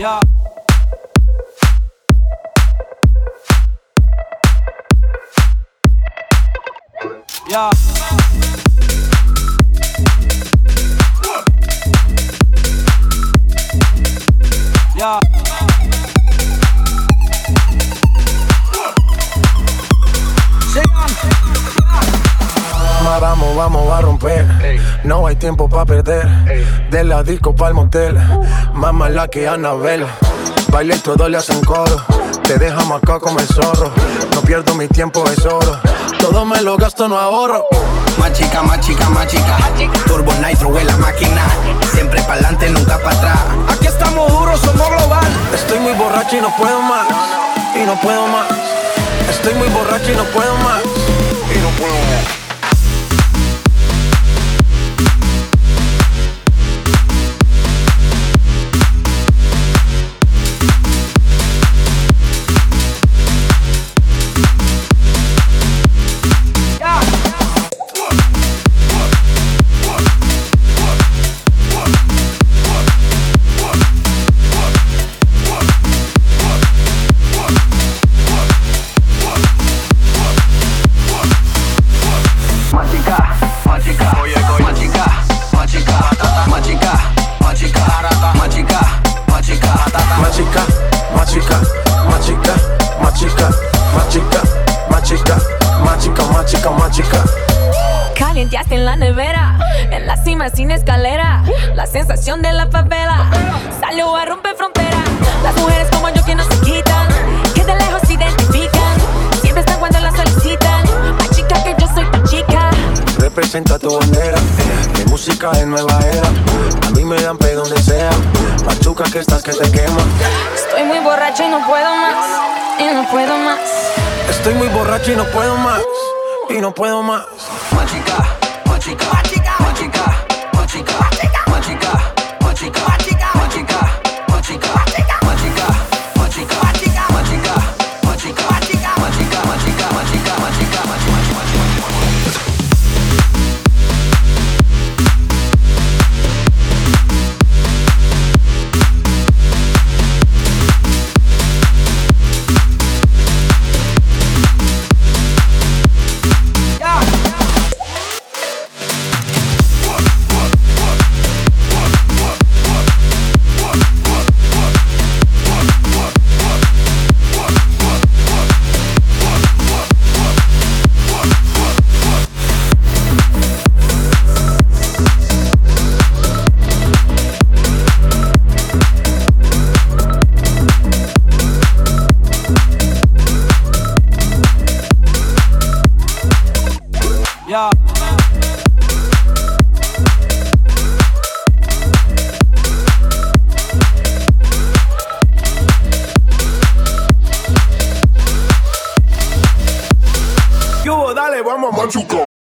Yeah. Yeah. Vamos, vamos a romper. No hay tiempo para perder. De la disco pa'l motel. Más mala que Anabel. Baile y todo le hacen coro. Te deja acá como el zorro. No pierdo mi tiempo, es oro. Todo me lo gasto, no ahorro. Más chica, más chica, más chica. Turbo Nitro en la máquina. Siempre pa'lante, nunca para atrás. Aquí estamos duros, somos global. Estoy muy borracho y no puedo más. Y no puedo más. Estoy muy borracho y no puedo más. En la nevera, en la cima sin escalera, la sensación de la favela salió a romper frontera. Las mujeres como yo que no se quitan, que de lejos se identifican, siempre están cuando la solicitan. Más chica que yo soy tu chica. Representa tu bandera, mi música es nueva era. A mí me dan pe donde sea, machuca que estás que te quema. Estoy muy borracho y no puedo más, y no puedo más. Estoy muy borracho y no puedo más, y no puedo más. Machica chica, chica, machucó.